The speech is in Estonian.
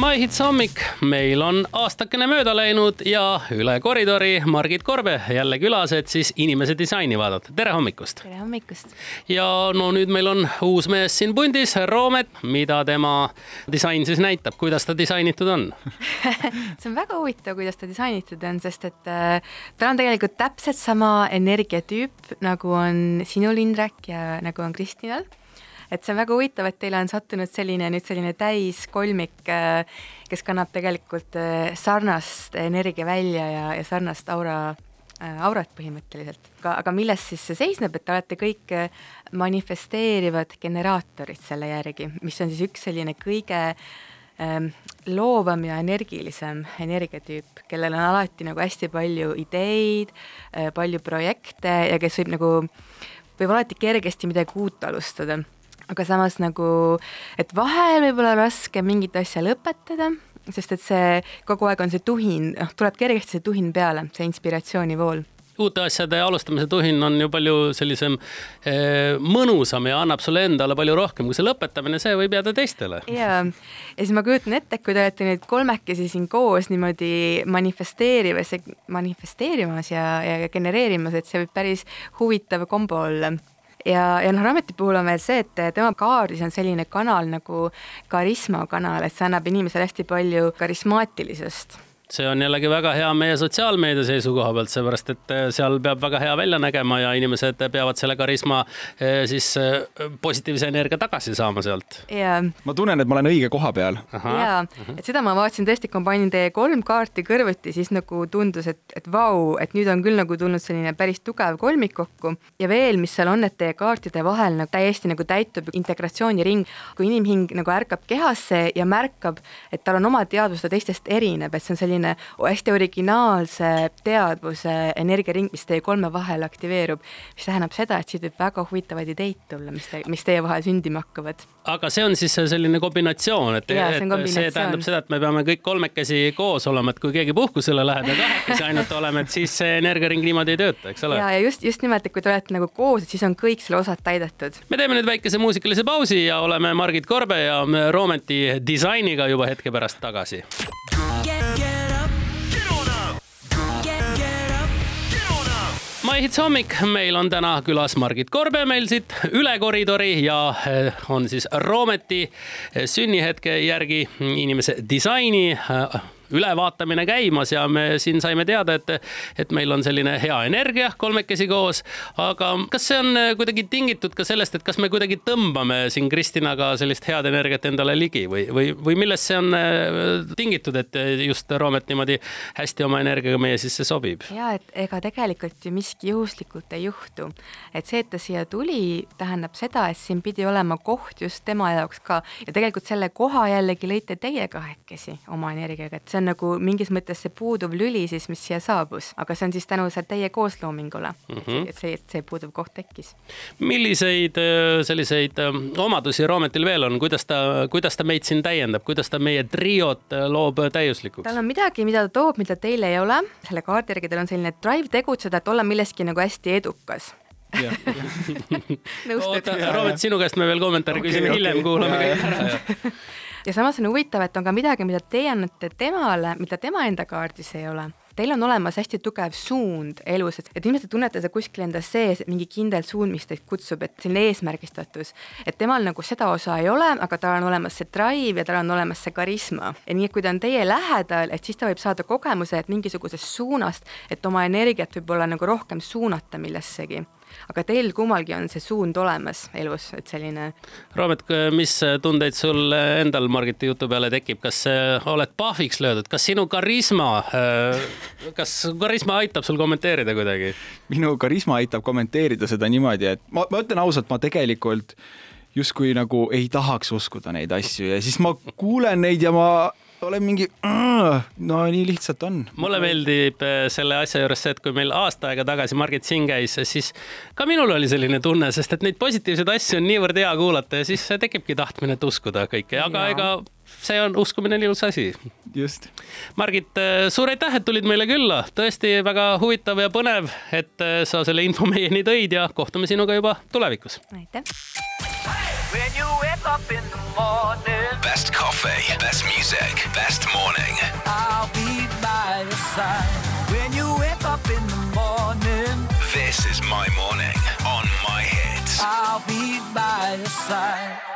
maihits hommik, meil on aastakene mööda läinud ja üle koridori Margit Korbe jälle külas, et siis inimese disaini vaadata. tere hommikust. tere hommikust. ja no nüüd meil on uus mees siin pundis, Roomet, mida tema disain siis näitab, kuidas ta disainitud on see on väga huvitav, kuidas ta disainitud on, sest et äh, tal on tegelikult täpselt sama energiatüüp, nagu on sinul, Indrek, ja nagu on Kristinal et see on väga huvitav, et teile on sattunud selline nüüd selline täiskolmik, äh, kes kannab tegelikult äh, sarnast energia välja ja, ja sarnast aura äh, aurat põhimõtteliselt. aga, aga milles siis see seisneb, et te olete kõik manifesteerivad generaatorid selle järgi, mis on siis üks selline kõige ähm, loovam ja energilisem energiatüüp, kellel on alati nagu hästi palju ideid äh,, palju projekte ja kes võib nagu, võib alati kergesti midagi uut alustada aga samas nagu, et vahel võib olla raske mingit asja lõpetada, sest et see kogu aeg on see tuhin, noh, tuleb kergesti see tuhin peale, see inspiratsioonivool. Uute asjade alustamise tuhin on ju palju sellisem eh, mõnusam ja annab sulle endale palju rohkem, kui see lõpetamine, see võib jääda teistele. ja, ja siis ma kujutan ette, et kui te olete nüüd kolmekesi siin koos niimoodi manifesteerimas, manifesteerimas ja, ja genereerimas, et see võib päris huvitav kombo olla ja, ja noh, Rameti puhul on veel see, et tema kaardis on selline kanal nagu karisma kanal, et see annab inimesele hästi palju karismaatilisust see on jällegi väga hea meie sotsiaalmeedia seisukoha pealt, seepärast et eh, seal peab väga hea välja nägema ja inimesed peavad selle karisma eh, siis eh, positiivse energia tagasi saama sealt. jaa. ma tunnen, et ma olen õige koha peal. jaa, et seda ma vaatasin tõesti, kui ma panin teie kolm kaarti kõrvuti, siis nagu tundus, et, et vau, et nüüd on küll nagu tulnud selline päris tugev kolmik kokku ja veel, mis seal on, et teie kaartide vahel nagu täiesti nagu täitub integratsiooniring, kui inimhing nagu ärkab kehasse ja märkab, et tal on oma teadvus, ta teistest erineb, et see on selline selline hästi originaalse teadvuse energiaring, mis teie kolme vahel aktiveerub, mis tähendab seda, et siit võib väga huvitavaid ideid tulla, mis te, mis teie vahel sündima hakkavad. aga see on siis selline kombinatsioon, et, et see tähendab seda, et me peame kõik kolmekesi koos olema, et kui keegi puhkusele läheb ja kahekesi ainult oleme, et siis see energiaring niimoodi ei tööta, eks ole. ja, ja just, just nimelt, et kui te olete nagu koos, et siis on kõik selle osad täidetud. me teeme nüüd väikese muusikalise pausi ja oleme Margit Korbe ja Roometi disainiga juba hetke pärast tagasi. Maihits hommik, meil on täna külas Margit Korbe meil siit üle koridori ja eh, on siis Roometi eh, sünnihetke järgi inimese disaini eh, ülevaatamine käimas ja me siin saime teada, et, et meil on selline hea energia kolmekesi koos. aga kas see on kuidagi tingitud ka sellest, et kas me kuidagi tõmbame siin Kristinaga sellist head energiat endale ligi või, või, või millest see on äh, tingitud, et just Roomet niimoodi hästi oma energiaga meie sisse sobib? ja et ega tegelikult ju miski juhuslikult ei juhtu. et see, et ta siia tuli, tähendab seda, et siin pidi olema koht just tema jaoks ka ja tegelikult selle koha jällegi lõite teie kahekesi oma energiaga, et see on nagu mingis mõttes see puuduv lüli siis, mis siia saabus, aga see on siis tänu teie koosloomingule. Mm, -hmm. et see, et see puuduv koht tekkis. milliseid äh, selliseid äh, omadusi Roometil veel on, kuidas ta, kuidas ta meid siin täiendab, kuidas ta meie triot äh, loob täiuslikuks? tal on midagi, mida ta toob, mida teil ei ole, selle kaardi järgi tal on selline drive tegutseda, et olla milleski nagu hästi edukas. Oota, Roomet, sinu käest me veel kommentaari okay, küsime okay. hiljem, kuulame kõik ära ja samas on huvitav, et on ka midagi, mida teie annate temale, mida tema enda kaardis ei ole teil on olemas hästi tugev suund elus, et, et ilmselt te tunnete seda kuskil endas sees, mingi kindel suund, mis teid kutsub, et selline eesmärgistatus. et temal nagu seda osa ei ole, aga tal on olemas see drive ja tal on olemas see karisma. ja nii, et kui ta on teie lähedal, et siis ta võib saada kogemuse, mingisugusest suunast, et oma energiat võib-olla nagu rohkem suunata millessegi aga teil kummalgi on see suund olemas elus, et selline. Roomet, mis tundeid sul endal Margiti jutu peale tekib, kas oled pahviks löödud, kas sinu karisma, äh, kas karisma aitab sul kommenteerida kuidagi? minu karisma aitab kommenteerida seda niimoodi, et ma, ma ütlen ausalt, ma tegelikult justkui nagu ei tahaks uskuda neid asju ja siis ma kuulen neid ja ma olen mingi, no nii lihtsalt on. mulle meeldib äh, selle asja juures see, et kui meil aasta aega tagasi Margit siin käis, siis ka minul oli selline tunne, sest et neid positiivseid asju on niivõrd hea kuulata ja siis tekibki tahtmine, et uskuda kõike, aga ja. ega see on, uskumine on ilus asi. just. Margit, äh, suur aitäh, et tulid meile külla, tõesti väga huvitav ja põnev, et äh, sa selle info meieni tõid ja kohtume sinuga juba tulevikus. aitäh when you wake up in the morning. Best coffee, best music, best morning. I'll be by your side when you wake up in the morning. This is my morning on my hits. I'll be by your side.